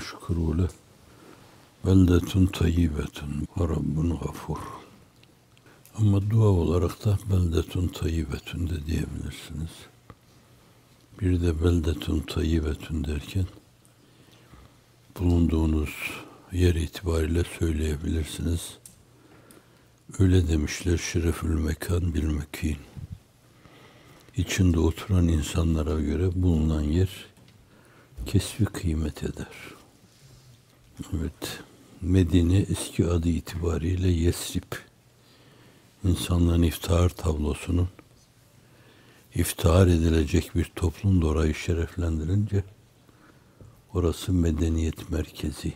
Şükürü leh. Beldetun tayyibetun ve rabbun gafur. Ama dua olarak da beldetun tayyibetun de diyebilirsiniz. Bir de beldetun tayyibetun derken bulunduğunuz yer itibariyle söyleyebilirsiniz. Öyle demişler şerefül mekan bil mekin. İçinde oturan insanlara göre bulunan yer kesbi kıymet eder. Evet, Medine eski adı itibariyle Yesrib. İnsanlığın iftihar tablosunun iftihar edilecek bir toplum orayı şereflendirince orası medeniyet merkezi.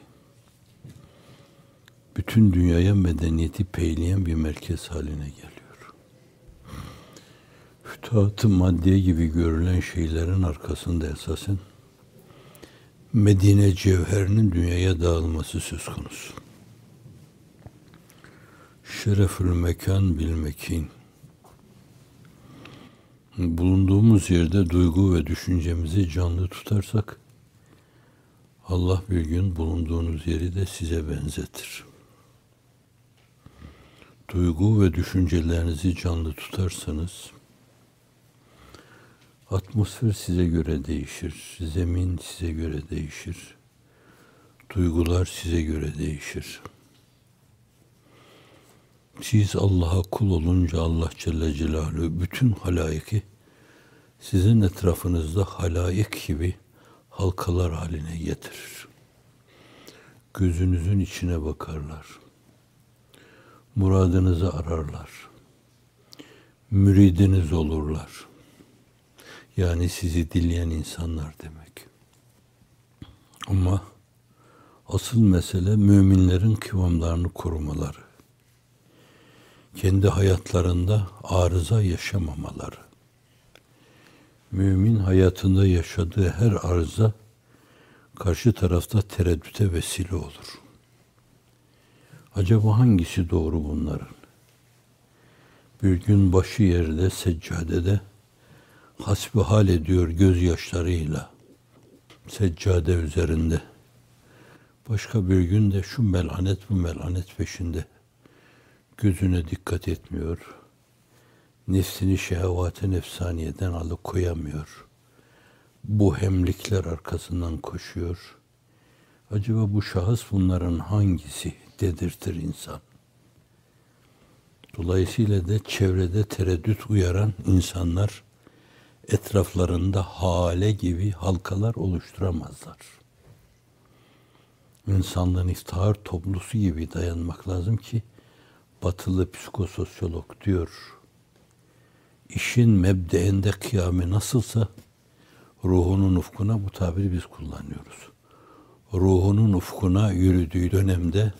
Bütün dünyaya medeniyeti peyleyen bir merkez haline geliyor. Fütuhat-ı maddiye gibi görülen şeylerin arkasında esasen Medine cevherinin dünyaya dağılması söz konusu. Şerefül mekan bil mekin. Bulunduğumuz yerde duygu ve düşüncemizi canlı tutarsak Allah bir gün bulunduğunuz yeri de size benzetir. Duygu ve düşüncelerinizi canlı tutarsanız Atmosfer size göre değişir. Zemin size göre değişir. Duygular size göre değişir. Siz Allah'a kul olunca Allah Celle Celaluhu bütün halayiki sizin etrafınızda halayık gibi halkalar haline getirir. Gözünüzün içine bakarlar. Muradınızı ararlar. Müridiniz olurlar yani sizi dileyen insanlar demek. Ama asıl mesele müminlerin kıvamlarını korumaları. Kendi hayatlarında arıza yaşamamaları. Mümin hayatında yaşadığı her arıza karşı tarafta tereddüte vesile olur. Acaba hangisi doğru bunların? Bir gün başı yerde, seccadede hasbihal ediyor gözyaşlarıyla seccade üzerinde. Başka bir gün de şu melanet bu melanet peşinde. Gözüne dikkat etmiyor. Nefsini şehvate nefsaniyeden alıkoyamıyor. Bu hemlikler arkasından koşuyor. Acaba bu şahıs bunların hangisi dedirtir insan. Dolayısıyla da çevrede tereddüt uyaran insanlar etraflarında hale gibi halkalar oluşturamazlar. İnsanlığın iftihar toplusu gibi dayanmak lazım ki batılı psikososyolog diyor. İşin mebdeinde kıyame nasılsa ruhunun ufkuna bu tabiri biz kullanıyoruz. Ruhunun ufkuna yürüdüğü dönemde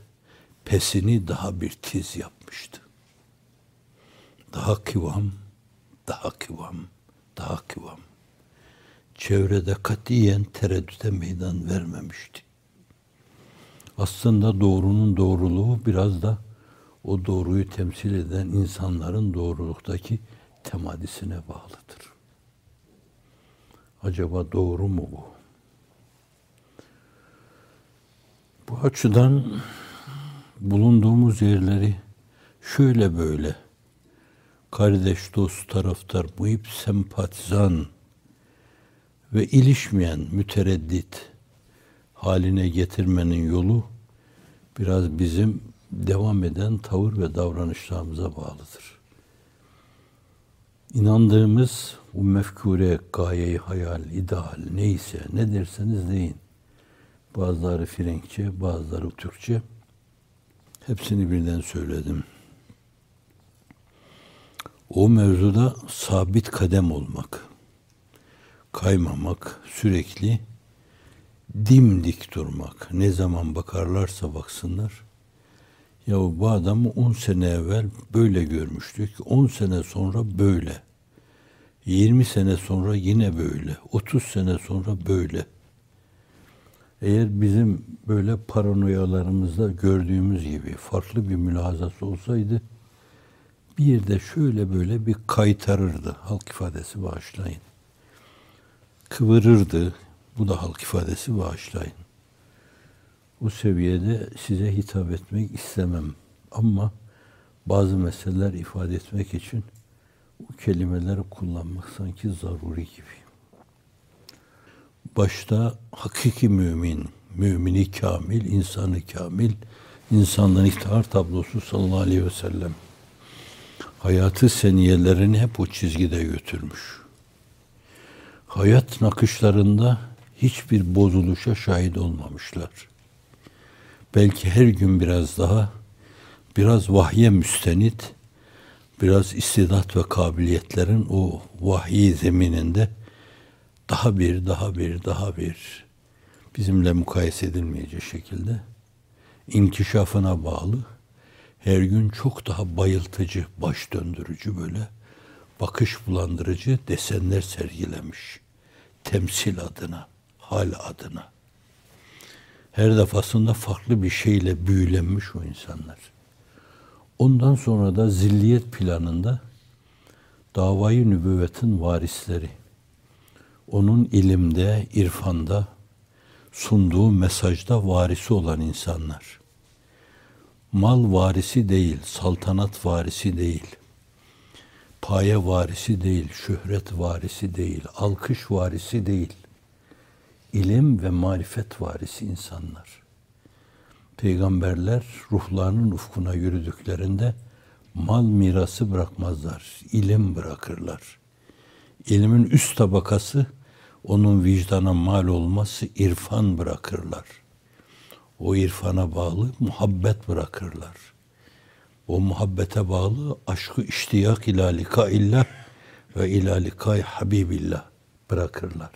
pesini daha bir tiz yapmıştı. Daha kıvam, daha kıvam daha kıvam. Çevrede katiyen tereddüte meydan vermemişti. Aslında doğrunun doğruluğu biraz da o doğruyu temsil eden insanların doğruluktaki temadisine bağlıdır. Acaba doğru mu bu? Bu açıdan bulunduğumuz yerleri şöyle böyle kardeş, dost, taraftar, muhip, sempatizan ve ilişmeyen mütereddit haline getirmenin yolu biraz bizim devam eden tavır ve davranışlarımıza bağlıdır. İnandığımız bu mefkure, gayeyi, hayal, ideal neyse ne derseniz deyin. Bazıları Frenkçe, bazıları Türkçe. Hepsini birden söyledim o mevzuda sabit kadem olmak, kaymamak, sürekli dimdik durmak. Ne zaman bakarlarsa baksınlar. Ya bu adamı 10 sene evvel böyle görmüştük. 10 sene sonra böyle. 20 sene sonra yine böyle. 30 sene sonra böyle. Eğer bizim böyle paranoyalarımızda gördüğümüz gibi farklı bir mülazası olsaydı bir de şöyle böyle bir kaytarırdı. Halk ifadesi bağışlayın. Kıvırırdı. Bu da halk ifadesi bağışlayın. Bu seviyede size hitap etmek istemem. Ama bazı meseleler ifade etmek için bu kelimeleri kullanmak sanki zaruri gibi. Başta hakiki mümin, mümini kamil, insanı kamil, insanlığın iftihar tablosu sallallahu aleyhi ve sellem. Hayatı seniyelerini hep o çizgide götürmüş. Hayat nakışlarında hiçbir bozuluşa şahit olmamışlar. Belki her gün biraz daha, biraz vahye müstenit, biraz istidat ve kabiliyetlerin o vahiy zemininde daha bir, daha bir, daha bir bizimle mukayese edilmeyecek şekilde inkişafına bağlı her gün çok daha bayıltıcı, baş döndürücü böyle bakış bulandırıcı desenler sergilemiş. Temsil adına, hal adına. Her defasında farklı bir şeyle büyülenmiş o insanlar. Ondan sonra da zilliyet planında davayı nübüvvetin varisleri, onun ilimde, irfanda, sunduğu mesajda varisi olan insanlar. Mal varisi değil, saltanat varisi değil, paye varisi değil, şöhret varisi değil, alkış varisi değil, ilim ve marifet varisi insanlar. Peygamberler ruhlarının ufkuna yürüdüklerinde mal mirası bırakmazlar, ilim bırakırlar. İlmin üst tabakası onun vicdana mal olması irfan bırakırlar. O irfana bağlı muhabbet bırakırlar. O muhabbete bağlı aşkı iştiyak ila illah ve ila likay habibillah bırakırlar.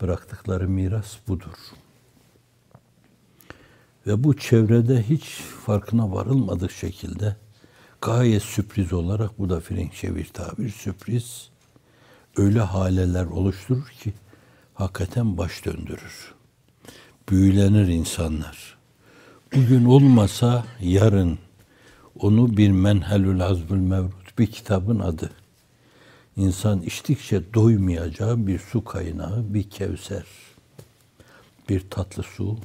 Bıraktıkları miras budur. Ve bu çevrede hiç farkına varılmadık şekilde gayet sürpriz olarak bu da Frenkçe bir tabir sürpriz öyle haleler oluşturur ki hakikaten baş döndürür. Büyülenir insanlar. Bugün olmasa yarın onu bir menhelül azbül mevrut bir kitabın adı. İnsan içtikçe doymayacağı bir su kaynağı, bir kevser, bir tatlı su,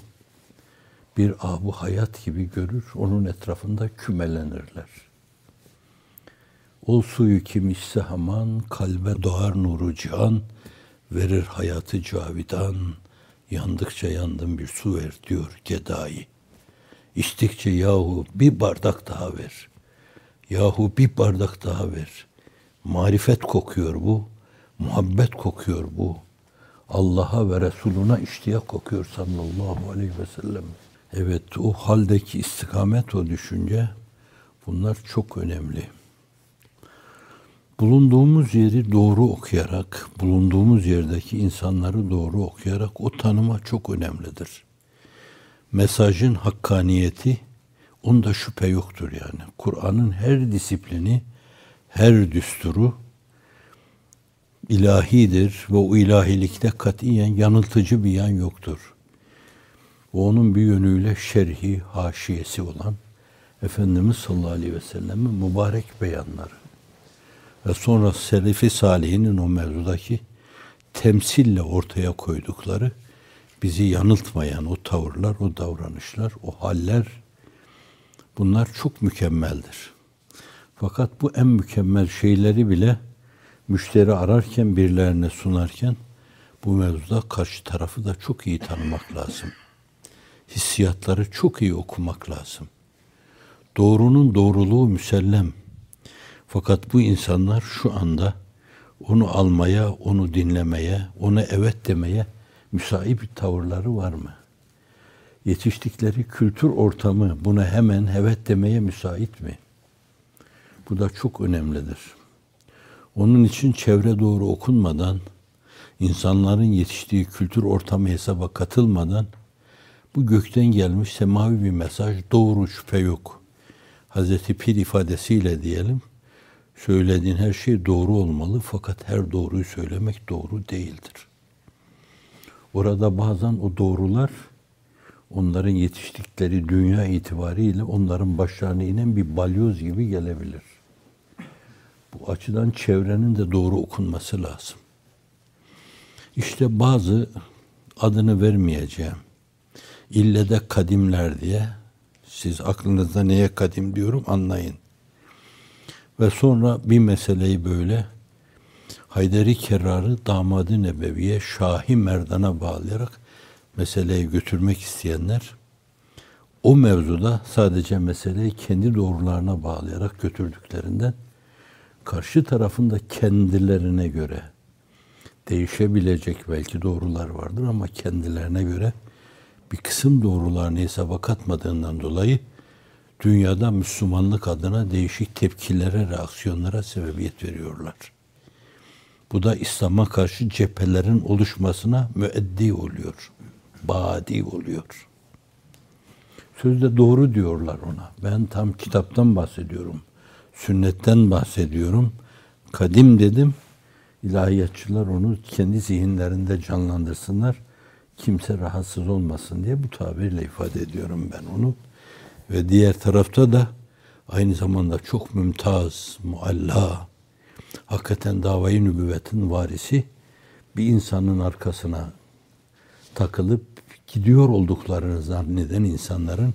bir abu hayat gibi görür, onun etrafında kümelenirler. O suyu kim içse haman, kalbe doğar nuru cihan, verir hayatı cavidan, yandıkça yandım bir su ver diyor gedayı. İçtikçe yahu bir bardak daha ver. Yahu bir bardak daha ver. Marifet kokuyor bu, muhabbet kokuyor bu. Allah'a ve Resuluna iştiyak kokuyor sallallahu aleyhi ve sellem. Evet o haldeki istikamet, o düşünce bunlar çok önemli. Bulunduğumuz yeri doğru okuyarak, bulunduğumuz yerdeki insanları doğru okuyarak o tanıma çok önemlidir. Mesajın hakkaniyeti, onda şüphe yoktur yani. Kur'an'ın her disiplini, her düsturu ilahidir ve o ilahilikte katiyen yanıltıcı bir yan yoktur. O onun bir yönüyle şerhi, haşiyesi olan Efendimiz sallallahu aleyhi ve sellem'in mübarek beyanları ve sonra Selefi Salihinin o mevzudaki temsille ortaya koydukları bizi yanıltmayan o tavırlar, o davranışlar, o haller bunlar çok mükemmeldir. Fakat bu en mükemmel şeyleri bile müşteri ararken, birilerine sunarken bu mevzuda karşı tarafı da çok iyi tanımak lazım. Hissiyatları çok iyi okumak lazım. Doğrunun doğruluğu müsellem. Fakat bu insanlar şu anda onu almaya, onu dinlemeye, ona evet demeye müsait bir tavırları var mı? Yetiştikleri kültür ortamı buna hemen evet demeye müsait mi? Bu da çok önemlidir. Onun için çevre doğru okunmadan, insanların yetiştiği kültür ortamı hesaba katılmadan bu gökten gelmiş semavi bir mesaj doğru şüphe yok. Hazreti Pir ifadesiyle diyelim, söylediğin her şey doğru olmalı fakat her doğruyu söylemek doğru değildir. Orada bazen o doğrular onların yetiştikleri dünya itibariyle onların başlarına inen bir balyoz gibi gelebilir. Bu açıdan çevrenin de doğru okunması lazım. İşte bazı adını vermeyeceğim. İlle de kadimler diye. Siz aklınızda neye kadim diyorum anlayın. Ve sonra bir meseleyi böyle Hayderi Kerrar'ı damadı Nebevi'ye Şahi Merdan'a bağlayarak meseleyi götürmek isteyenler o mevzuda sadece meseleyi kendi doğrularına bağlayarak götürdüklerinden karşı tarafında kendilerine göre değişebilecek belki doğrular vardır ama kendilerine göre bir kısım doğrularını hesaba katmadığından dolayı dünyada Müslümanlık adına değişik tepkilere, reaksiyonlara sebebiyet veriyorlar. Bu da İslam'a karşı cephelerin oluşmasına müeddi oluyor. Badi oluyor. Sözde doğru diyorlar ona. Ben tam kitaptan bahsediyorum. Sünnetten bahsediyorum. Kadim dedim. İlahiyatçılar onu kendi zihinlerinde canlandırsınlar. Kimse rahatsız olmasın diye bu tabirle ifade ediyorum ben onu. Ve diğer tarafta da aynı zamanda çok mümtaz, mualla, hakikaten davayı nübüvvetin varisi bir insanın arkasına takılıp gidiyor olduklarını zanneden insanların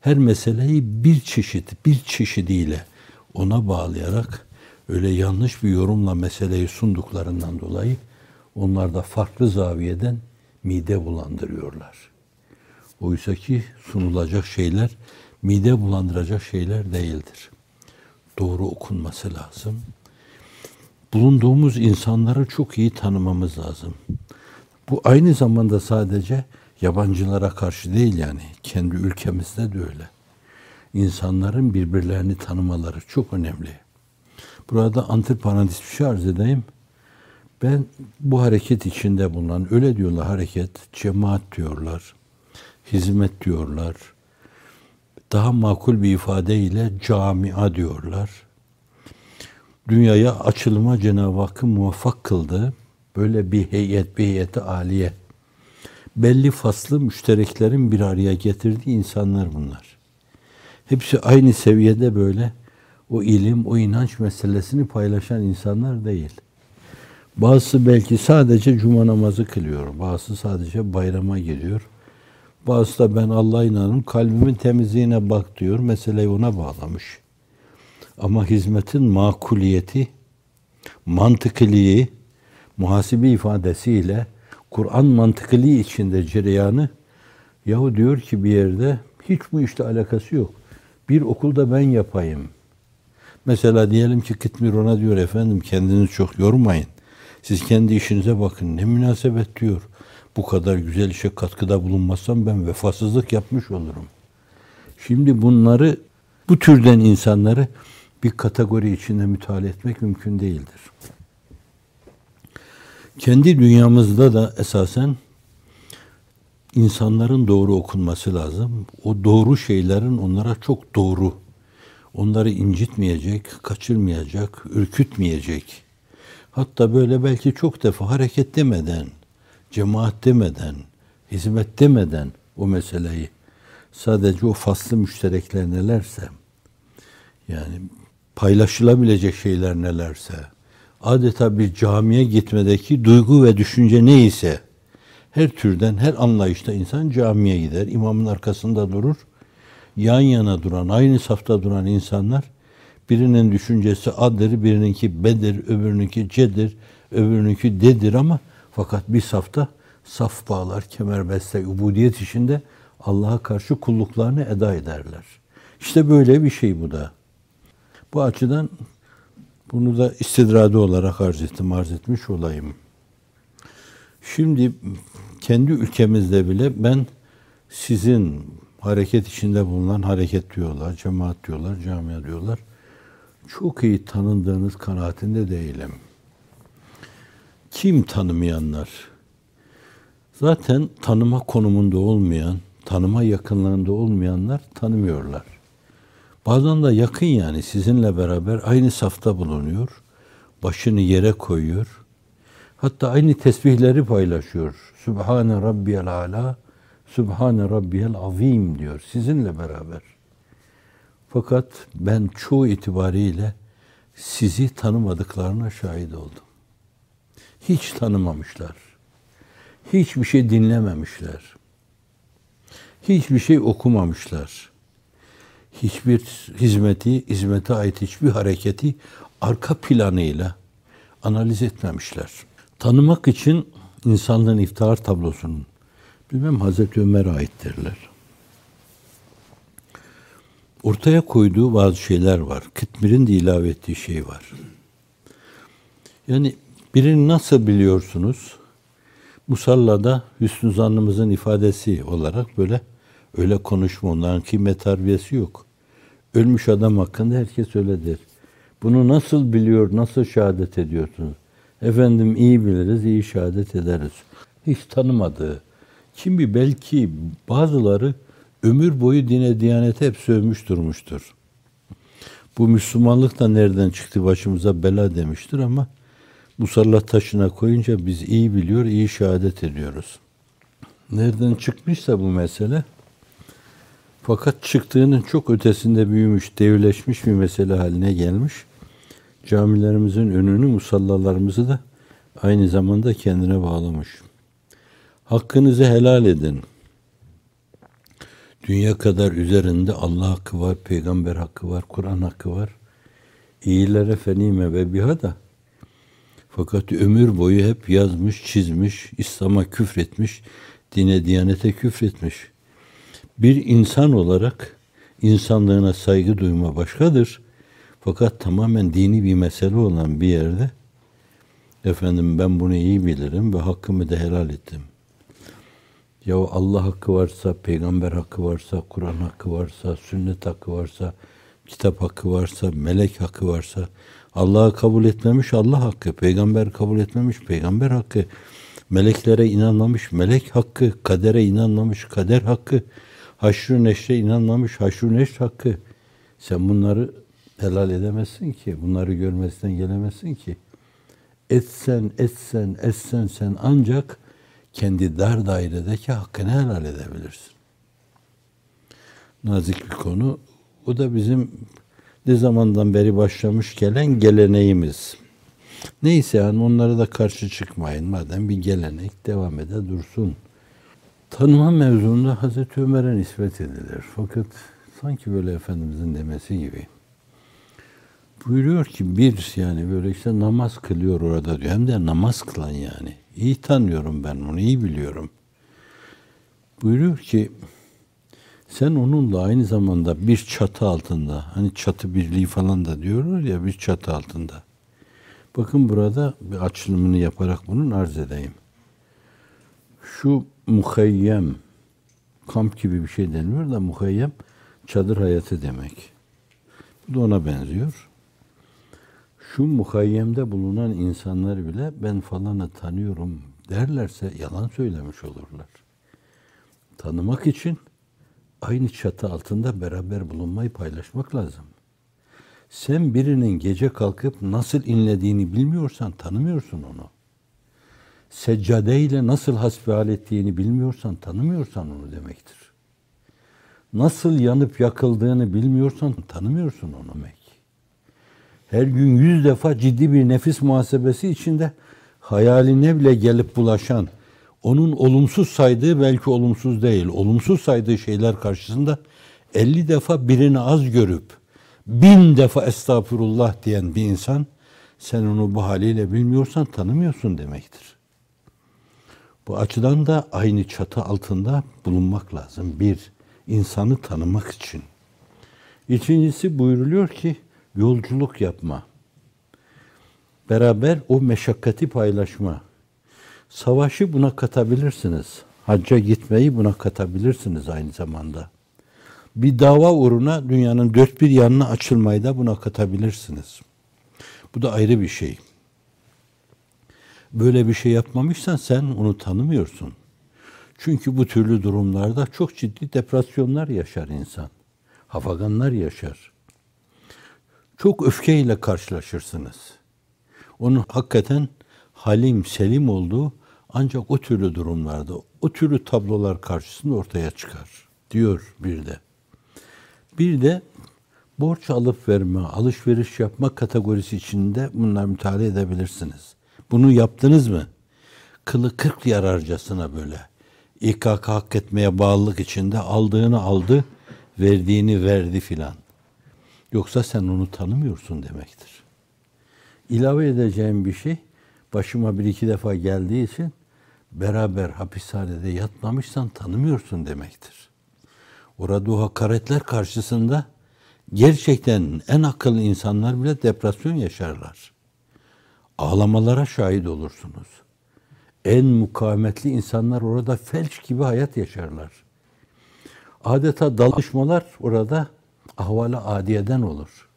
her meseleyi bir çeşit, bir çeşidiyle ona bağlayarak öyle yanlış bir yorumla meseleyi sunduklarından dolayı onlar da farklı zaviyeden mide bulandırıyorlar. Oysa ki sunulacak şeyler mide bulandıracak şeyler değildir. Doğru okunması lazım. Bulunduğumuz insanları çok iyi tanımamız lazım. Bu aynı zamanda sadece yabancılara karşı değil yani. Kendi ülkemizde de öyle. İnsanların birbirlerini tanımaları çok önemli. Burada antiparantez bir şey arz edeyim. Ben bu hareket içinde bulunan, öyle diyorlar hareket, cemaat diyorlar, hizmet diyorlar. Daha makul bir ifadeyle camia diyorlar. Dünyaya açılıma Cenab-ı Hakk'ı muvaffak kıldı. Böyle bir heyet, bir heyeti aliye. Belli faslı müştereklerin bir araya getirdiği insanlar bunlar. Hepsi aynı seviyede böyle o ilim, o inanç meselesini paylaşan insanlar değil. Bazısı belki sadece cuma namazı kılıyor. Bazısı sadece bayrama giriyor. Bazısı da ben Allah'a inanırım, kalbimin temizliğine bak diyor. Meseleyi ona bağlamış. Ama hizmetin makuliyeti, mantıkiliği, muhasibi ifadesiyle Kur'an mantıkiliği içinde cereyanı yahu diyor ki bir yerde hiç bu işte alakası yok. Bir okulda ben yapayım. Mesela diyelim ki Kıtmir ona diyor efendim kendinizi çok yormayın. Siz kendi işinize bakın. Ne münasebet diyor. Bu kadar güzel işe katkıda bulunmazsam ben vefasızlık yapmış olurum. Şimdi bunları bu türden insanları bir kategori içinde müteala etmek mümkün değildir. Kendi dünyamızda da esasen insanların doğru okunması lazım. O doğru şeylerin onlara çok doğru, onları incitmeyecek, kaçırmayacak, ürkütmeyecek. Hatta böyle belki çok defa hareket demeden, cemaat demeden, hizmet demeden o meseleyi sadece o faslı müşterekler nelerse yani paylaşılabilecek şeyler nelerse adeta bir camiye gitmedeki duygu ve düşünce neyse her türden, her anlayışta insan camiye gider, imamın arkasında durur. Yan yana duran, aynı safta duran insanlar birinin düşüncesi adır, birininki bedir, öbürününki cedir, öbürününki dedir ama fakat bir safta saf bağlar, kemerbeste, ubudiyet içinde Allah'a karşı kulluklarını eda ederler. İşte böyle bir şey bu da. Bu açıdan bunu da istidradi olarak arz ettim, arz etmiş olayım. Şimdi kendi ülkemizde bile ben sizin hareket içinde bulunan hareket diyorlar, cemaat diyorlar, camia diyorlar. Çok iyi tanındığınız kanaatinde değilim. Kim tanımayanlar? Zaten tanıma konumunda olmayan, tanıma yakınlığında olmayanlar tanımıyorlar. Bazen de yakın yani sizinle beraber aynı safta bulunuyor. Başını yere koyuyor. Hatta aynı tesbihleri paylaşıyor. Sübhane Rabbiyel Ala, Sübhane Rabbiyel Azim diyor sizinle beraber. Fakat ben çoğu itibariyle sizi tanımadıklarına şahit oldum. Hiç tanımamışlar. Hiçbir şey dinlememişler. Hiçbir şey okumamışlar. Hiçbir hizmeti, hizmete ait hiçbir hareketi arka planıyla analiz etmemişler. Tanımak için insanlığın iftihar tablosunun bilmem Hazreti Ömer'e ait derler. Ortaya koyduğu bazı şeyler var. Kıtmir'in de ilave ettiği şey var. Yani birini nasıl biliyorsunuz? Musallada hüsnü zannımızın ifadesi olarak böyle öyle konuşma onların kıymet harbiyesi yok. Ölmüş adam hakkında herkes öyle der. Bunu nasıl biliyor, nasıl şehadet ediyorsunuz? Efendim iyi biliriz, iyi şehadet ederiz. Hiç tanımadığı. Kimi belki bazıları ömür boyu dine, diyanete hep sövmüş durmuştur. Bu Müslümanlık da nereden çıktı başımıza bela demiştir ama musallat taşına koyunca biz iyi biliyor, iyi şehadet ediyoruz. Nereden çıkmışsa bu mesele, fakat çıktığının çok ötesinde büyümüş, devleşmiş bir mesele haline gelmiş. Camilerimizin önünü, musallalarımızı da aynı zamanda kendine bağlamış. Hakkınızı helal edin. Dünya kadar üzerinde Allah hakkı var, peygamber hakkı var, Kur'an hakkı var. İyilere fenime ve biha da fakat ömür boyu hep yazmış, çizmiş, İslam'a küfretmiş, dine, diyanete küfretmiş. Bir insan olarak insanlığına saygı duyma başkadır. Fakat tamamen dini bir mesele olan bir yerde efendim ben bunu iyi bilirim ve hakkımı da helal ettim. Ya Allah hakkı varsa, peygamber hakkı varsa, Kur'an hakkı varsa, sünnet hakkı varsa, kitap hakkı varsa, melek hakkı varsa, Allah'ı kabul etmemiş Allah hakkı, peygamber kabul etmemiş peygamber hakkı, meleklere inanmamış melek hakkı, kadere inanmamış kader hakkı, haşr-ı neşre inanmamış haşr-ı neşr hakkı. Sen bunları helal edemezsin ki, bunları görmezden gelemezsin ki. Etsen, etsen, etsen sen ancak kendi dar dairedeki hakkını helal edebilirsin. Nazik bir konu. O da bizim ne zamandan beri başlamış gelen geleneğimiz. Neyse yani onlara da karşı çıkmayın. Madem bir gelenek devam ede dursun. Tanıma mevzunda Hazreti Ömer'e nispet edilir. Fakat sanki böyle Efendimizin demesi gibi. Buyuruyor ki bir yani böyle işte namaz kılıyor orada diyor. Hem de namaz kılan yani. İyi tanıyorum ben onu, iyi biliyorum. Buyuruyor ki sen onunla aynı zamanda bir çatı altında, hani çatı birliği falan da diyorlar ya bir çatı altında. Bakın burada bir açılımını yaparak bunun arz edeyim. Şu muhayyem, kamp gibi bir şey deniliyor da muhayyem çadır hayatı demek. Bu da ona benziyor. Şu muhayyemde bulunan insanlar bile ben falanı tanıyorum derlerse yalan söylemiş olurlar. Tanımak için aynı çatı altında beraber bulunmayı paylaşmak lazım. Sen birinin gece kalkıp nasıl inlediğini bilmiyorsan tanımıyorsun onu. Seccadeyle nasıl hasbihal ettiğini bilmiyorsan tanımıyorsan onu demektir. Nasıl yanıp yakıldığını bilmiyorsan tanımıyorsun onu demek. Her gün yüz defa ciddi bir nefis muhasebesi içinde hayaline bile gelip bulaşan, onun olumsuz saydığı belki olumsuz değil, olumsuz saydığı şeyler karşısında 50 defa birini az görüp bin defa estağfurullah diyen bir insan sen onu bu haliyle bilmiyorsan tanımıyorsun demektir. Bu açıdan da aynı çatı altında bulunmak lazım. Bir, insanı tanımak için. İkincisi buyuruluyor ki yolculuk yapma. Beraber o meşakkati paylaşma. Savaşı buna katabilirsiniz. Hacca gitmeyi buna katabilirsiniz aynı zamanda. Bir dava uğruna dünyanın dört bir yanına açılmayı da buna katabilirsiniz. Bu da ayrı bir şey. Böyle bir şey yapmamışsan sen onu tanımıyorsun. Çünkü bu türlü durumlarda çok ciddi depresyonlar yaşar insan. Hafaganlar yaşar. Çok öfkeyle karşılaşırsınız. Onun hakikaten halim, selim olduğu ancak o türlü durumlarda, o türlü tablolar karşısında ortaya çıkar diyor bir de. Bir de borç alıp verme, alışveriş yapma kategorisi içinde bunlar müteala edebilirsiniz. Bunu yaptınız mı? kılı kırk yararcasına böyle. İKK hak etmeye bağlılık içinde aldığını aldı, verdiğini verdi filan. Yoksa sen onu tanımıyorsun demektir. İlave edeceğim bir şey, başıma bir iki defa geldiği için beraber hapishanede yatmamışsan tanımıyorsun demektir. Orada o hakaretler karşısında gerçekten en akıllı insanlar bile depresyon yaşarlar. Ağlamalara şahit olursunuz. En mukavemetli insanlar orada felç gibi hayat yaşarlar. Adeta dalışmalar orada ahvala adiyeden olur.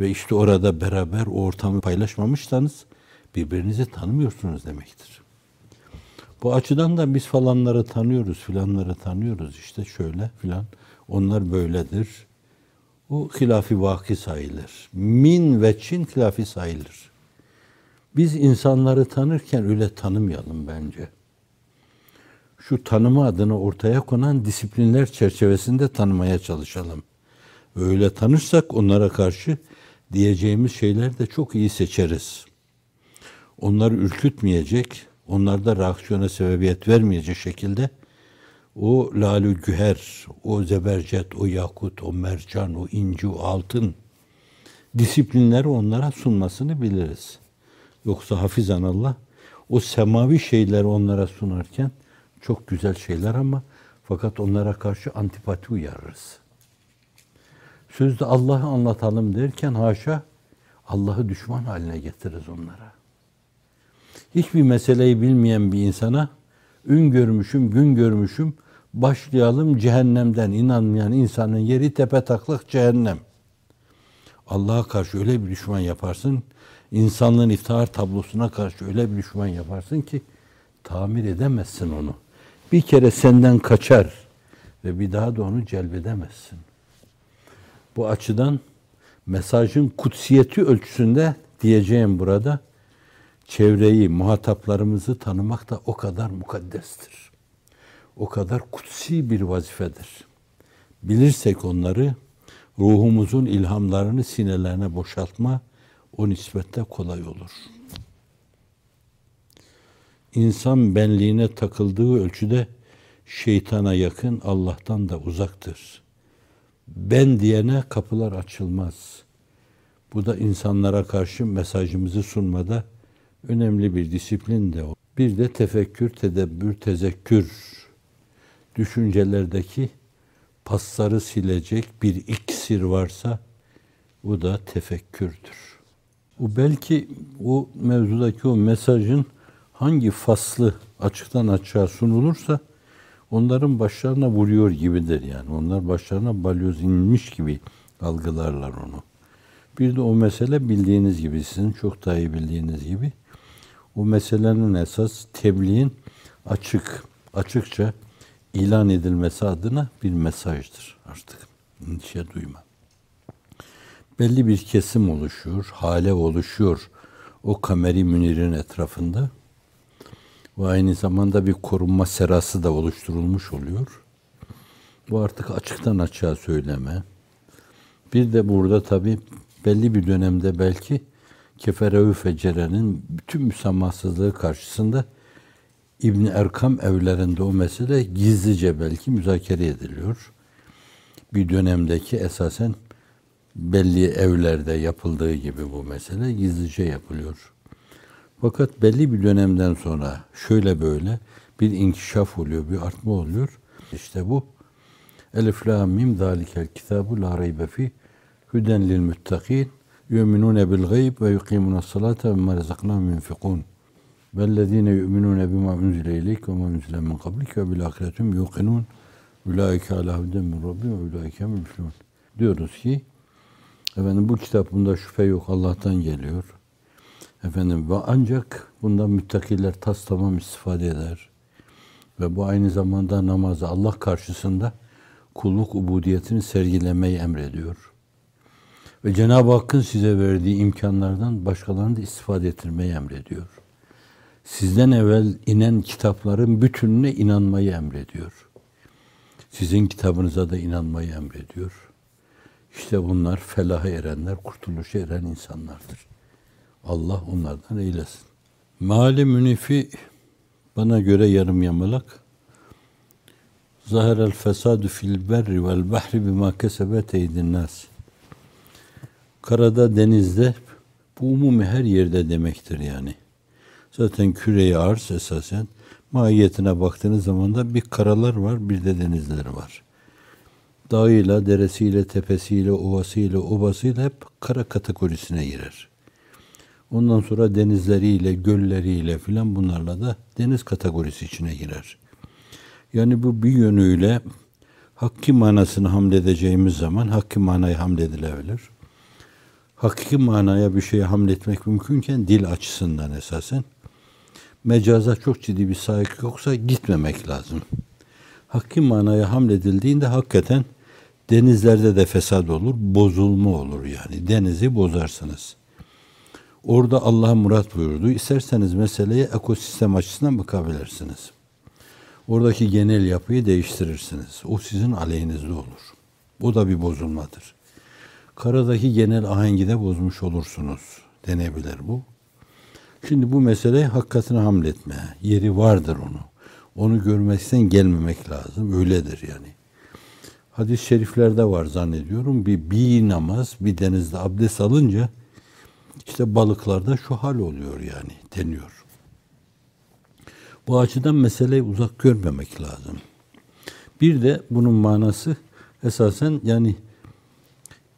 Ve işte orada beraber o ortamı paylaşmamışsanız birbirinizi tanımıyorsunuz demektir. Bu açıdan da biz falanları tanıyoruz, filanları tanıyoruz işte şöyle filan. Onlar böyledir. O hilafi vaki sayılır. Min ve Çin hilafi sayılır. Biz insanları tanırken öyle tanımayalım bence. Şu tanıma adına ortaya konan disiplinler çerçevesinde tanımaya çalışalım. Öyle tanırsak onlara karşı diyeceğimiz şeyler de çok iyi seçeriz. Onları ürkütmeyecek, onlarda reaksiyona sebebiyet vermeyecek şekilde o lalü güher, o zebercet, o yakut, o mercan, o inci, o altın disiplinleri onlara sunmasını biliriz. Yoksa hafizan Allah o semavi şeyleri onlara sunarken çok güzel şeyler ama fakat onlara karşı antipati uyarırız. Sözde Allah'ı anlatalım derken haşa Allah'ı düşman haline getiririz onlara. Hiçbir meseleyi bilmeyen bir insana ün görmüşüm, gün görmüşüm, başlayalım cehennemden inanmayan insanın yeri tepe taklak cehennem. Allah'a karşı öyle bir düşman yaparsın, insanlığın iftihar tablosuna karşı öyle bir düşman yaparsın ki tamir edemezsin onu. Bir kere senden kaçar ve bir daha da onu celbedemezsin. Bu açıdan mesajın kutsiyeti ölçüsünde diyeceğim burada çevreyi, muhataplarımızı tanımak da o kadar mukaddestir. O kadar kutsi bir vazifedir. Bilirsek onları ruhumuzun ilhamlarını sinelerine boşaltma o nispette kolay olur. İnsan benliğine takıldığı ölçüde şeytana yakın, Allah'tan da uzaktır. Ben diyene kapılar açılmaz. Bu da insanlara karşı mesajımızı sunmada önemli bir disiplin de o. Bir de tefekkür, tedebbür, tezekkür düşüncelerdeki pasları silecek bir iksir varsa bu da tefekkürdür. O belki o mevzudaki o mesajın hangi faslı açıktan açığa sunulursa onların başlarına vuruyor gibidir yani. Onlar başlarına balyoz inmiş gibi algılarlar onu. Bir de o mesele bildiğiniz gibi, sizin çok daha iyi bildiğiniz gibi o meselenin esas tebliğin açık, açıkça ilan edilmesi adına bir mesajdır artık. Endişe duyma. Belli bir kesim oluşuyor, hale oluşuyor o kameri münirin etrafında. Ve aynı zamanda bir korunma serası da oluşturulmuş oluyor. Bu artık açıktan açığa söyleme. Bir de burada tabi belli bir dönemde belki Kefere-ü Fecere'nin bütün müsamahsızlığı karşısında İbn Erkam evlerinde o mesele gizlice belki müzakere ediliyor. Bir dönemdeki esasen belli evlerde yapıldığı gibi bu mesele gizlice yapılıyor. Fakat belli bir dönemden sonra şöyle böyle bir inkişaf oluyor, bir artma oluyor. İşte bu Elif la mim zalikel kitabu la raybe fi huden lil muttakin salata ve ma razaknahum yunfikun. Vellezine yu'minune bima unzile ileyk ve ma unzile min qablik ve bil ahiretum yuqinun. Ulaike ala huden min rabbi ve ulaike müflihun. Diyoruz ki efendim bu kitap bunda şüphe yok Allah'tan geliyor. Efendim ve ancak bundan müttakiler tas tamam istifade eder. Ve bu aynı zamanda namazı Allah karşısında kulluk ubudiyetini sergilemeyi emrediyor. Ve Cenab-ı Hakk'ın size verdiği imkanlardan başkalarını da istifade ettirmeyi emrediyor. Sizden evvel inen kitapların bütününe inanmayı emrediyor. Sizin kitabınıza da inanmayı emrediyor. İşte bunlar felaha erenler, kurtuluşa eren insanlardır. Allah onlardan eylesin. Mali münifi bana göre yarım yamalak. Zahirel fesadu fil berri vel bahri bima kesebet eydin nas. Karada, denizde, bu umumi her yerde demektir yani. Zaten küreyi arz esasen mahiyetine baktığınız zaman da bir karalar var, bir de denizler var. Dağıyla, deresiyle, tepesiyle, ovasıyla, obasıyla hep kara kategorisine girer. Ondan sonra denizleriyle, gölleriyle filan bunlarla da deniz kategorisi içine girer. Yani bu bir yönüyle hakki manasını hamledeceğimiz zaman hakki manayı hamledilebilir. Hakiki manaya bir şeye hamletmek mümkünken dil açısından esasen mecaza çok ciddi bir sahip yoksa gitmemek lazım. Hakki manaya hamledildiğinde hakikaten denizlerde de fesat olur, bozulma olur yani. Denizi bozarsınız. Orada Allah murat buyurdu. İsterseniz meseleye ekosistem açısından bakabilirsiniz. Oradaki genel yapıyı değiştirirsiniz. O sizin aleyhinizde olur. O da bir bozulmadır. Karadaki genel ahengi de bozmuş olursunuz denebilir bu. Şimdi bu mesele hakikatine hamletme. Yeri vardır onu. Onu görmekten gelmemek lazım. Öyledir yani. Hadis-i şeriflerde var zannediyorum. Bir, bir namaz bir denizde abdest alınca işte balıklarda şu hal oluyor yani deniyor. Bu açıdan meseleyi uzak görmemek lazım. Bir de bunun manası esasen yani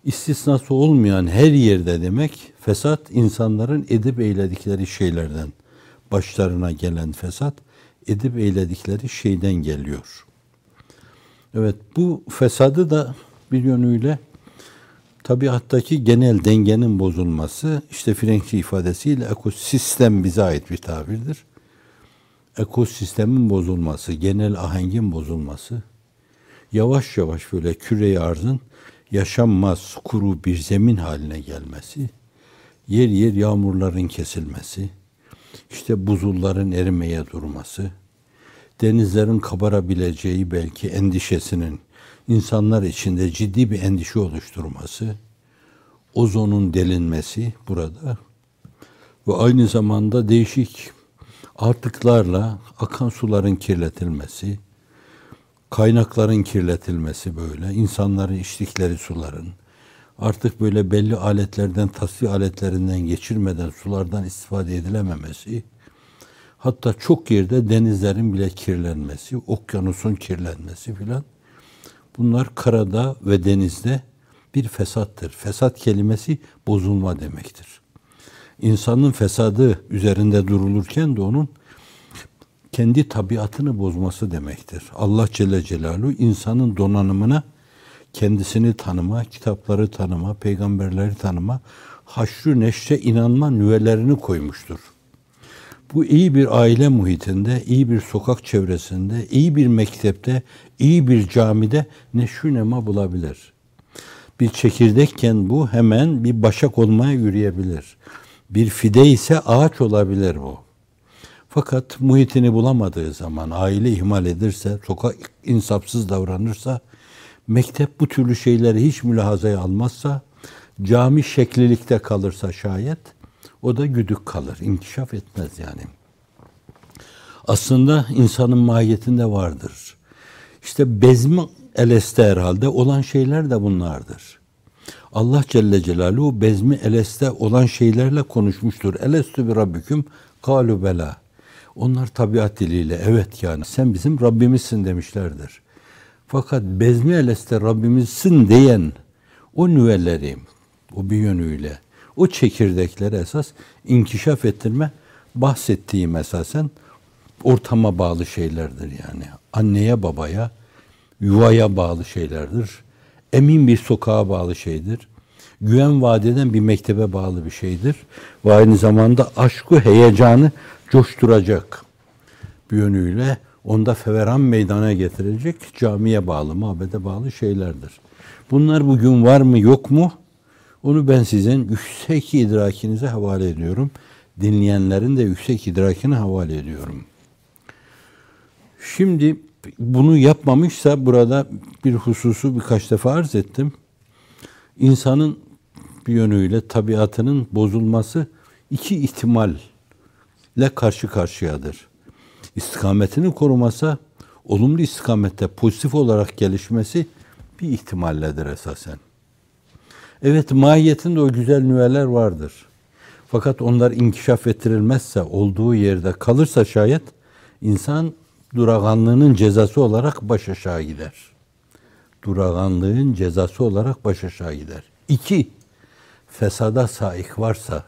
istisnası olmayan her yerde demek fesat insanların edip eyledikleri şeylerden başlarına gelen fesat edip eyledikleri şeyden geliyor. Evet bu fesadı da bir yönüyle tabiattaki genel dengenin bozulması işte Frenkçi ifadesiyle ekosistem bize ait bir tabirdir. Ekosistemin bozulması, genel ahengin bozulması, yavaş yavaş böyle küre arzın yaşanmaz kuru bir zemin haline gelmesi, yer yer yağmurların kesilmesi, işte buzulların erimeye durması, denizlerin kabarabileceği belki endişesinin insanlar içinde ciddi bir endişe oluşturması, ozonun delinmesi burada ve aynı zamanda değişik artıklarla akan suların kirletilmesi, kaynakların kirletilmesi böyle, insanların içtikleri suların, artık böyle belli aletlerden, tasfiye aletlerinden geçirmeden sulardan istifade edilememesi, hatta çok yerde denizlerin bile kirlenmesi, okyanusun kirlenmesi filan, bunlar karada ve denizde bir fesattır. Fesat kelimesi bozulma demektir. İnsanın fesadı üzerinde durulurken de onun kendi tabiatını bozması demektir. Allah Celle Celaluhu insanın donanımına kendisini tanıma, kitapları tanıma, peygamberleri tanıma, haşrü neşre inanma nüvelerini koymuştur. Bu iyi bir aile muhitinde, iyi bir sokak çevresinde, iyi bir mektepte, iyi bir camide neşrü nema bulabilir. Bir çekirdekken bu hemen bir başak olmaya yürüyebilir. Bir fide ise ağaç olabilir bu. Fakat muhitini bulamadığı zaman, aile ihmal edirse, sokak insapsız davranırsa, mektep bu türlü şeyleri hiç mülahazaya almazsa, cami şeklilikte kalırsa şayet, o da güdük kalır, inkişaf etmez yani. Aslında insanın mahiyetinde vardır. İşte bezmi eleste herhalde olan şeyler de bunlardır. Allah Celle Celaluhu bezmi eleste olan şeylerle konuşmuştur. Elestü bir rabbüküm kalu bela. Onlar tabiat diliyle evet yani sen bizim Rabbimizsin demişlerdir. Fakat bezmi eleste Rabbimizsin diyen o nüvelleri, o bir yönüyle, o çekirdekleri esas inkişaf ettirme bahsettiğim esasen ortama bağlı şeylerdir yani. Anneye babaya, yuvaya bağlı şeylerdir. Emin bir sokağa bağlı şeydir. Güven vadeden bir mektebe bağlı bir şeydir. Ve aynı zamanda aşkı, heyecanı coşturacak bir yönüyle onda feveran meydana getirecek camiye bağlı, mabede bağlı şeylerdir. Bunlar bugün var mı yok mu? Onu ben sizin yüksek idrakinize havale ediyorum. Dinleyenlerin de yüksek idrakine havale ediyorum. Şimdi bunu yapmamışsa burada bir hususu birkaç defa arz ettim. İnsanın bir yönüyle tabiatının bozulması iki ihtimalle ile karşı karşıyadır. İstikametini korumasa olumlu istikamette pozitif olarak gelişmesi bir ihtimalledir esasen. Evet mahiyetinde o güzel nüveler vardır. Fakat onlar inkişaf ettirilmezse, olduğu yerde kalırsa şayet insan duraganlığının cezası olarak baş aşağı gider. Duraganlığın cezası olarak baş aşağı gider. İki, fesada saik varsa,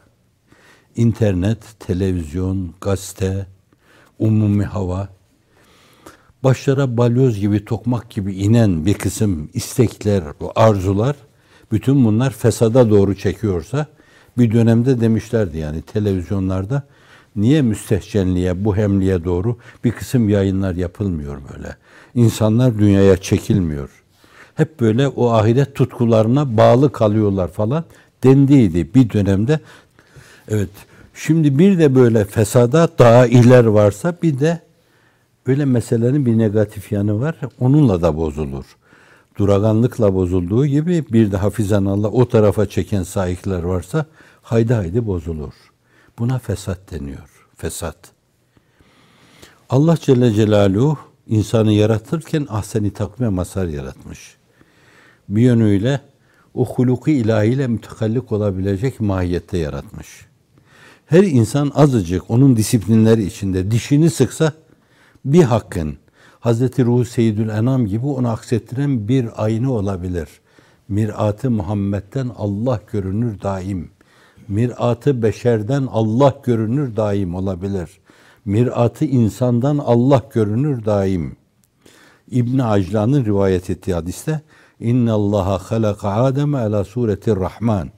internet, televizyon, gazete, umumi hava, başlara balyoz gibi, tokmak gibi inen bir kısım istekler, arzular, bütün bunlar fesada doğru çekiyorsa, bir dönemde demişlerdi yani televizyonlarda, niye müstehcenliğe, bu hemliğe doğru bir kısım yayınlar yapılmıyor böyle. İnsanlar dünyaya çekilmiyor. Hep böyle o ahiret tutkularına bağlı kalıyorlar falan dendiydi bir dönemde. Evet, şimdi bir de böyle fesada daha iler varsa bir de öyle meselenin bir negatif yanı var. Onunla da bozulur. Duraganlıkla bozulduğu gibi bir de hafizan Allah o tarafa çeken sahipler varsa haydi haydi bozulur. Buna fesat deniyor. Fesat. Allah Celle Celaluhu insanı yaratırken ahseni takvime masar yaratmış. Bir yönüyle o huluku ilahiyle mütekallik olabilecek mahiyette yaratmış. Her insan azıcık onun disiplinleri içinde dişini sıksa bir hakkın Hazreti Ruhu Seyyidül Enam gibi onu aksettiren bir ayna olabilir. Mirat-ı Muhammed'den Allah görünür daim. Mirat-ı beşerden Allah görünür daim olabilir. Mirat-ı insandan Allah görünür daim. İbn Aclan'ın rivayet ettiği hadiste İnna Allaha halaka Adem ala sureti Rahman.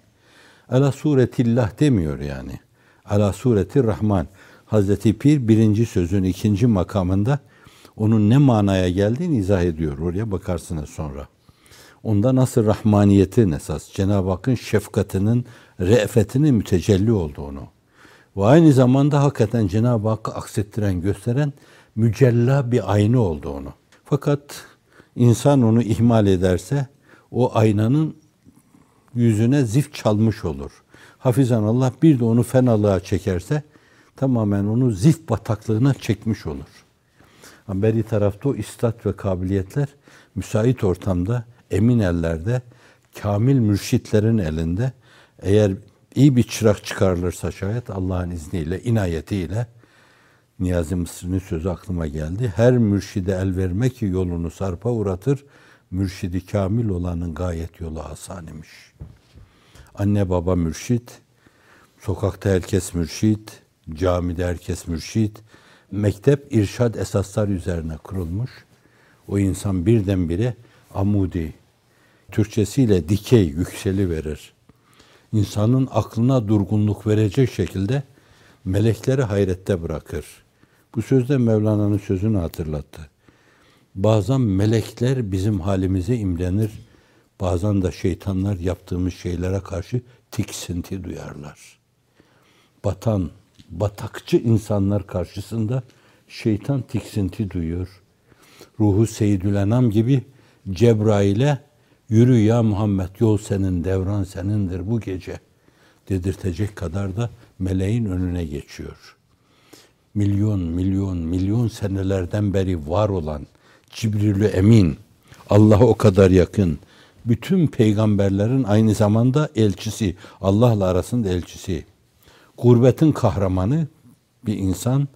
Ala suretillah demiyor yani. Ala sureti Rahman. Hazreti Pir birinci sözün ikinci makamında onun ne manaya geldiğini izah ediyor. Oraya bakarsınız sonra. Onda nasıl rahmaniyetin esas, Cenab-ı Hakk'ın şefkatinin, re'fetinin mütecelli olduğunu ve aynı zamanda hakikaten Cenab-ı Hakk'ı aksettiren, gösteren mücella bir ayna olduğunu. Fakat insan onu ihmal ederse o aynanın yüzüne zift çalmış olur. Hafizan Allah bir de onu fenalığa çekerse tamamen onu zift bataklığına çekmiş olur. Ama beri tarafta o istat ve kabiliyetler müsait ortamda, emin ellerde, kamil mürşitlerin elinde eğer iyi bir çırak çıkarılırsa şayet Allah'ın izniyle, inayetiyle Niyazi Mısır'ın sözü aklıma geldi. Her mürşide el verme ki yolunu sarpa uğratır. Mürşidi kamil olanın gayet yolu asan imiş. Anne baba mürşit, sokakta herkes mürşit, camide herkes mürşit, mektep irşad esaslar üzerine kurulmuş. O insan birdenbire amudi, Türkçesiyle dikey, yükseli verir. İnsanın aklına durgunluk verecek şekilde melekleri hayrette bırakır. Bu sözde Mevlana'nın sözünü hatırlattı. Bazen melekler bizim halimize imrenir, bazen de şeytanlar yaptığımız şeylere karşı tiksinti duyarlar. Batan, batakçı insanlar karşısında şeytan tiksinti duyuyor. Ruhu Seyyidül Enam gibi Cebrail'e yürü ya Muhammed yol senin, devran senindir bu gece dedirtecek kadar da meleğin önüne geçiyor. Milyon, milyon, milyon senelerden beri var olan Cibrilü Emin, Allah'a o kadar yakın, bütün peygamberlerin aynı zamanda elçisi, Allah'la arasında elçisi. Gurbetin kahramanı bir insan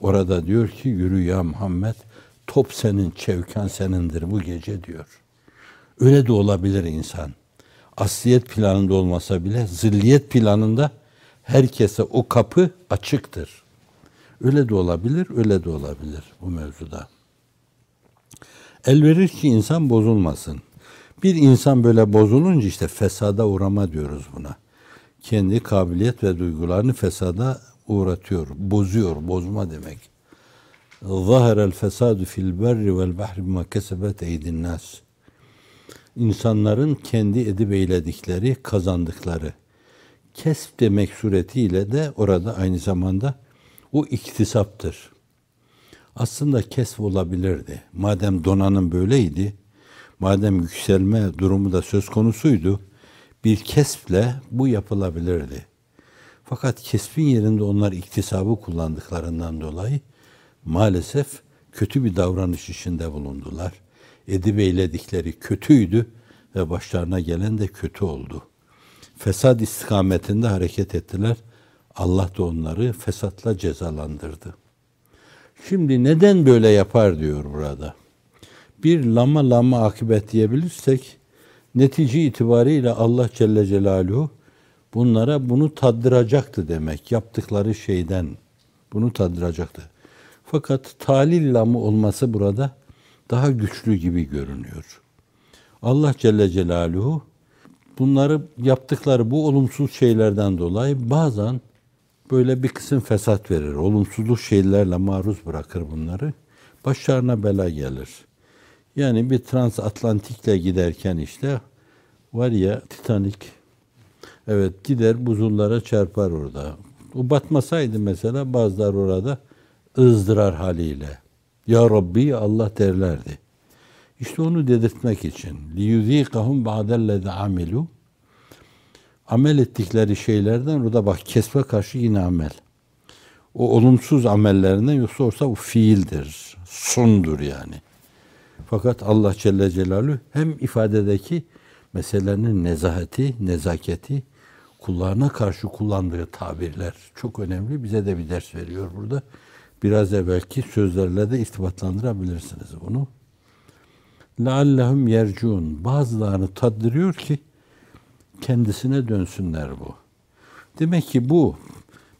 orada diyor ki yürü ya Muhammed top senin, çevken senindir bu gece diyor. Öyle de olabilir insan. Asliyet planında olmasa bile zilliyet planında herkese o kapı açıktır. Öyle de olabilir, öyle de olabilir bu mevzuda. El verir ki insan bozulmasın. Bir insan böyle bozulunca işte fesada uğrama diyoruz buna kendi kabiliyet ve duygularını fesada uğratıyor, bozuyor, bozma demek. Zaherel fesadu fil berri vel bahri bima kesebet eydin nas. İnsanların kendi edip eyledikleri, kazandıkları. Kesp demek suretiyle de orada aynı zamanda o iktisaptır. Aslında kesp olabilirdi. Madem donanım böyleydi, madem yükselme durumu da söz konusuydu, bir kesple bu yapılabilirdi. Fakat kesbin yerinde onlar iktisabı kullandıklarından dolayı maalesef kötü bir davranış içinde bulundular. Edip eyledikleri kötüydü ve başlarına gelen de kötü oldu. Fesad istikametinde hareket ettiler. Allah da onları fesatla cezalandırdı. Şimdi neden böyle yapar diyor burada. Bir lama lama akıbet diyebilirsek netice itibariyle Allah Celle Celaluhu bunlara bunu taddıracaktı demek. Yaptıkları şeyden bunu taddıracaktı. Fakat talil lamı olması burada daha güçlü gibi görünüyor. Allah Celle Celaluhu bunları yaptıkları bu olumsuz şeylerden dolayı bazen böyle bir kısım fesat verir. Olumsuzluk şeylerle maruz bırakır bunları. Başlarına bela gelir. Yani bir transatlantikle giderken işte var ya Titanic evet gider buzullara çarpar orada. O batmasaydı mesela bazılar orada ızdırar haliyle. Ya Rabbi Allah derlerdi. İşte onu dedirtmek için. لِيُذ۪يقَهُمْ بَعْدَ الَّذَا عَمِلُوا Amel ettikleri şeylerden orada bak kesme karşı yine amel. O olumsuz amellerinden yoksa olsa o fiildir. Sundur yani. Fakat Allah Celle Celaluhu hem ifadedeki meselenin nezaheti, nezaketi, kullarına karşı kullandığı tabirler çok önemli. Bize de bir ders veriyor burada. Biraz evvelki sözlerle de irtibatlandırabilirsiniz bunu. لَعَلَّهُمْ yercun Bazılarını taddırıyor ki kendisine dönsünler bu. Demek ki bu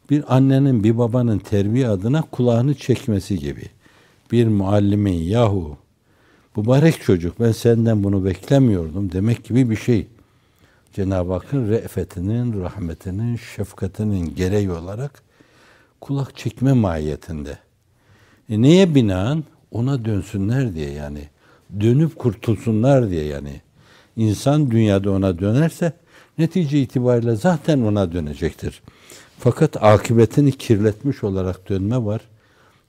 bir annenin bir babanın terbiye adına kulağını çekmesi gibi. Bir muallimin yahu mübarek çocuk ben senden bunu beklemiyordum demek gibi bir şey. Cenab-ı Hakk'ın re'fetinin, rahmetinin, şefkatinin gereği olarak kulak çekme mahiyetinde. E neye binaen? Ona dönsünler diye yani. Dönüp kurtulsunlar diye yani. İnsan dünyada ona dönerse netice itibariyle zaten ona dönecektir. Fakat akıbetini kirletmiş olarak dönme var.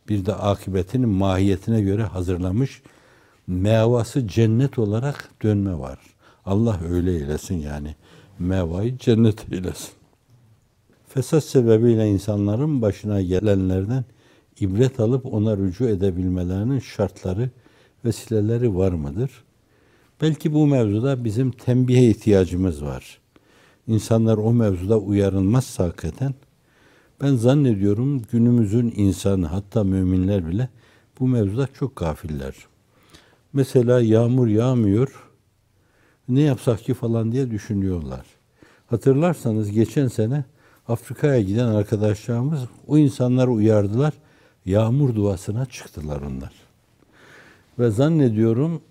Bir de akıbetinin mahiyetine göre hazırlamış mevası cennet olarak dönme var. Allah öyle eylesin yani. Mevayı cennet eylesin. Fesat sebebiyle insanların başına gelenlerden ibret alıp ona rücu edebilmelerinin şartları, vesileleri var mıdır? Belki bu mevzuda bizim tembihe ihtiyacımız var. İnsanlar o mevzuda uyarılmazsa hakikaten ben zannediyorum günümüzün insanı hatta müminler bile bu mevzuda çok gafiller. Mesela yağmur yağmıyor, ne yapsak ki falan diye düşünüyorlar. Hatırlarsanız geçen sene Afrika'ya giden arkadaşlarımız o insanları uyardılar. Yağmur duasına çıktılar onlar. Ve zannediyorum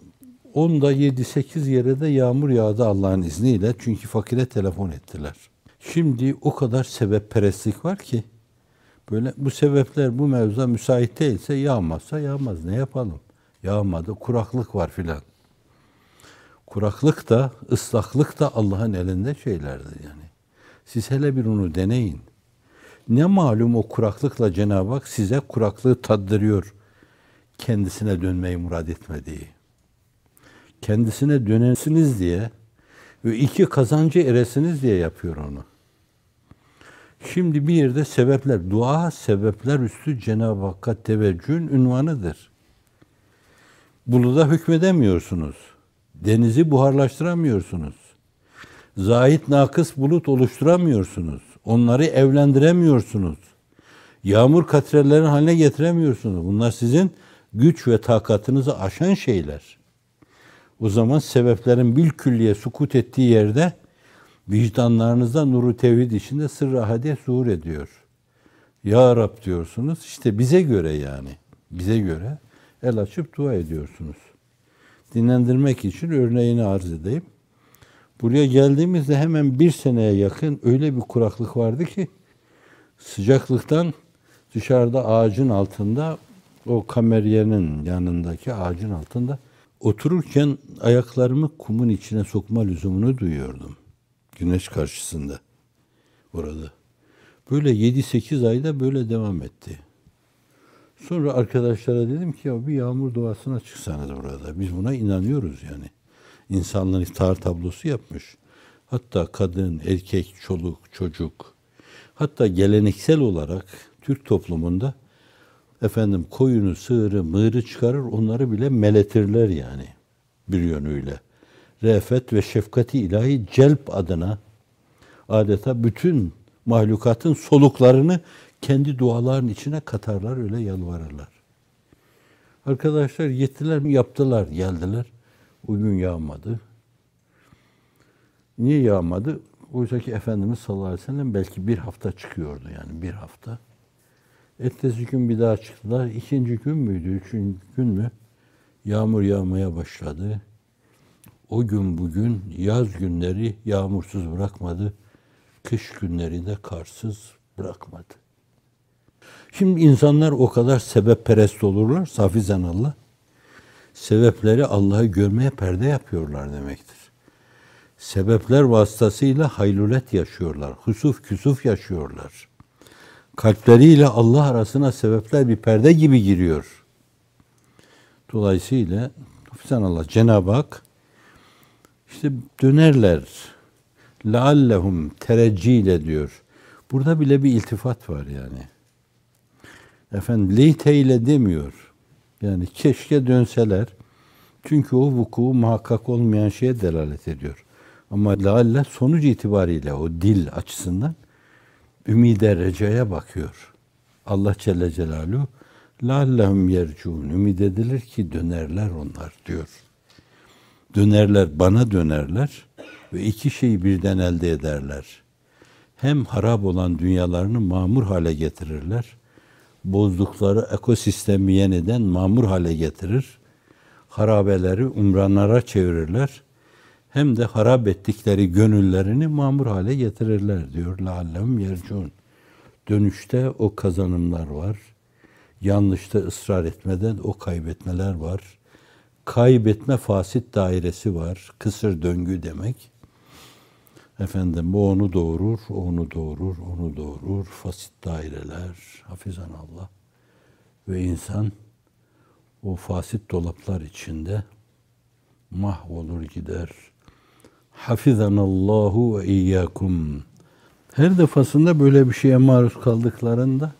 onda 7-8 yere de yağmur yağdı Allah'ın izniyle. Çünkü fakire telefon ettiler. Şimdi o kadar sebep perestlik var ki böyle bu sebepler bu mevzuda müsait değilse yağmazsa yağmaz. Ne yapalım? Yağmadı. Kuraklık var filan. Kuraklık da, ıslaklık da Allah'ın elinde şeylerdir yani. Siz hele bir onu deneyin. Ne malum o kuraklıkla Cenab-ı Hak size kuraklığı tattırıyor. Kendisine dönmeyi murad etmediği. Kendisine dönesiniz diye ve iki kazancı eresiniz diye yapıyor onu. Şimdi bir yerde sebepler, dua sebepler üstü Cenab-ı Hakk'a teveccühün ünvanıdır. Buluda hükmedemiyorsunuz. Denizi buharlaştıramıyorsunuz. Zahit nakıs bulut oluşturamıyorsunuz. Onları evlendiremiyorsunuz. Yağmur katrelerini haline getiremiyorsunuz. Bunlar sizin güç ve takatınızı aşan şeyler. O zaman sebeplerin bil külliye sukut ettiği yerde vicdanlarınızda nuru tevhid içinde sırrı ahadiye zuhur ediyor. Ya Rab diyorsunuz. İşte bize göre yani. Bize göre el açıp dua ediyorsunuz. Dinlendirmek için örneğini arz edeyim. Buraya geldiğimizde hemen bir seneye yakın öyle bir kuraklık vardı ki sıcaklıktan dışarıda ağacın altında o kameryenin yanındaki ağacın altında otururken ayaklarımı kumun içine sokma lüzumunu duyuyordum. Güneş karşısında burada. Böyle 7-8 ayda böyle devam etti. Sonra arkadaşlara dedim ki ya bir yağmur duasına çıksanız burada. Biz buna inanıyoruz yani. İnsanlığın iftar tablosu yapmış. Hatta kadın, erkek, çoluk, çocuk. Hatta geleneksel olarak Türk toplumunda efendim koyunu, sığırı, mığırı çıkarır onları bile meletirler yani bir yönüyle. Refet ve şefkati ilahi celp adına adeta bütün mahlukatın soluklarını kendi duaların içine katarlar, öyle yalvarırlar. Arkadaşlar gittiler mi yaptılar, geldiler. O gün yağmadı. Niye yağmadı? Oysa ki Efendimiz sallallahu aleyhi ve sellem belki bir hafta çıkıyordu yani bir hafta. Ertesi gün bir daha çıktılar. İkinci gün müydü, üçüncü gün mü? Yağmur yağmaya başladı. O gün bugün yaz günleri yağmursuz bırakmadı. Kış günleri de karsız bırakmadı. Şimdi insanlar o kadar sebep perest olurlar, safizan Allah. Sebepleri Allah'ı görmeye perde yapıyorlar demektir. Sebepler vasıtasıyla haylulet yaşıyorlar, husuf küsuf yaşıyorlar. Kalpleriyle Allah arasına sebepler bir perde gibi giriyor. Dolayısıyla hafizan Allah, Cenab-ı Hak işte dönerler. Leallehum tereccile diyor. Burada bile bir iltifat var yani. Efendim leyteyle demiyor. Yani keşke dönseler. Çünkü o vuku muhakkak olmayan şeye delalet ediyor. Ama lealle sonuç itibariyle o dil açısından ümide recaya bakıyor. Allah Celle Celaluhu lallehum yercun ümid edilir ki dönerler onlar diyor. Dönerler bana dönerler ve iki şeyi birden elde ederler. Hem harap olan dünyalarını mamur hale getirirler. Bozdukları ekosistemi yeniden mamur hale getirir. Harabeleri umranlara çevirirler. Hem de harap ettikleri gönüllerini mamur hale getirirler diyor. Lallem yercun. Dönüşte o kazanımlar var. Yanlışta ısrar etmeden o kaybetmeler var. Kaybetme fasit dairesi var. Kısır döngü demek. Efendim bu onu doğurur, onu doğurur, onu doğurur. Fasit daireler, hafizan Allah. Ve insan o fasit dolaplar içinde mahvolur gider. Hafizanallahu ve iyyakum. Her defasında böyle bir şeye maruz kaldıklarında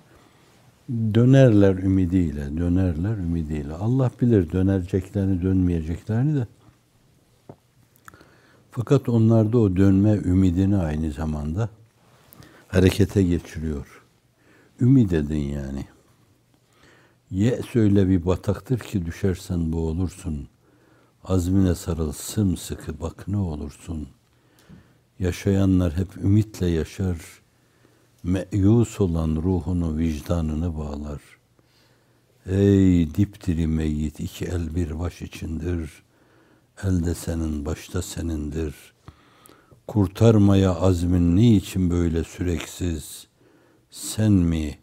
dönerler ümidiyle, dönerler ümidiyle. Allah bilir döneceklerini, dönmeyeceklerini de. Fakat onlarda o dönme ümidini aynı zamanda harekete geçiriyor. Ümid edin yani. Ye söyle bir bataktır ki düşersen boğulursun. Azmine sarıl sımsıkı bak ne olursun. Yaşayanlar hep ümitle yaşar. Meyus olan ruhunu, vicdanını bağlar. Ey dipdiri meyyit iki el bir baş içindir.'' Elde senin, başta senindir. Kurtarmaya azmin niçin böyle süreksiz? Sen mi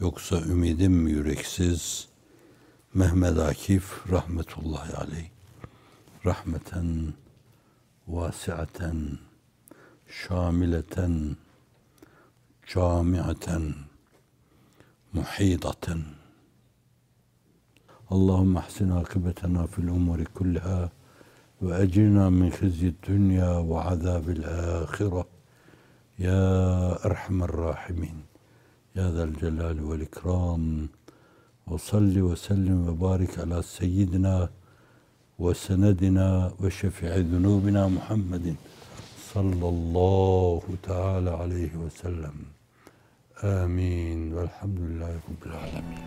yoksa ümidim mi yüreksiz? Mehmet Akif rahmetullahi aleyh. Rahmeten vasiaten şamileten camiaten muhidaten Allahümme ahsin akıbetena fil umuri kulliha وأجرنا من خزي الدنيا وعذاب الآخرة. يا أرحم الراحمين. يا ذا الجلال والإكرام. وصل وسلم وبارك على سيدنا وسندنا وشفيع ذنوبنا محمد صلى الله تعالى عليه وسلم. آمين. والحمد لله رب العالمين.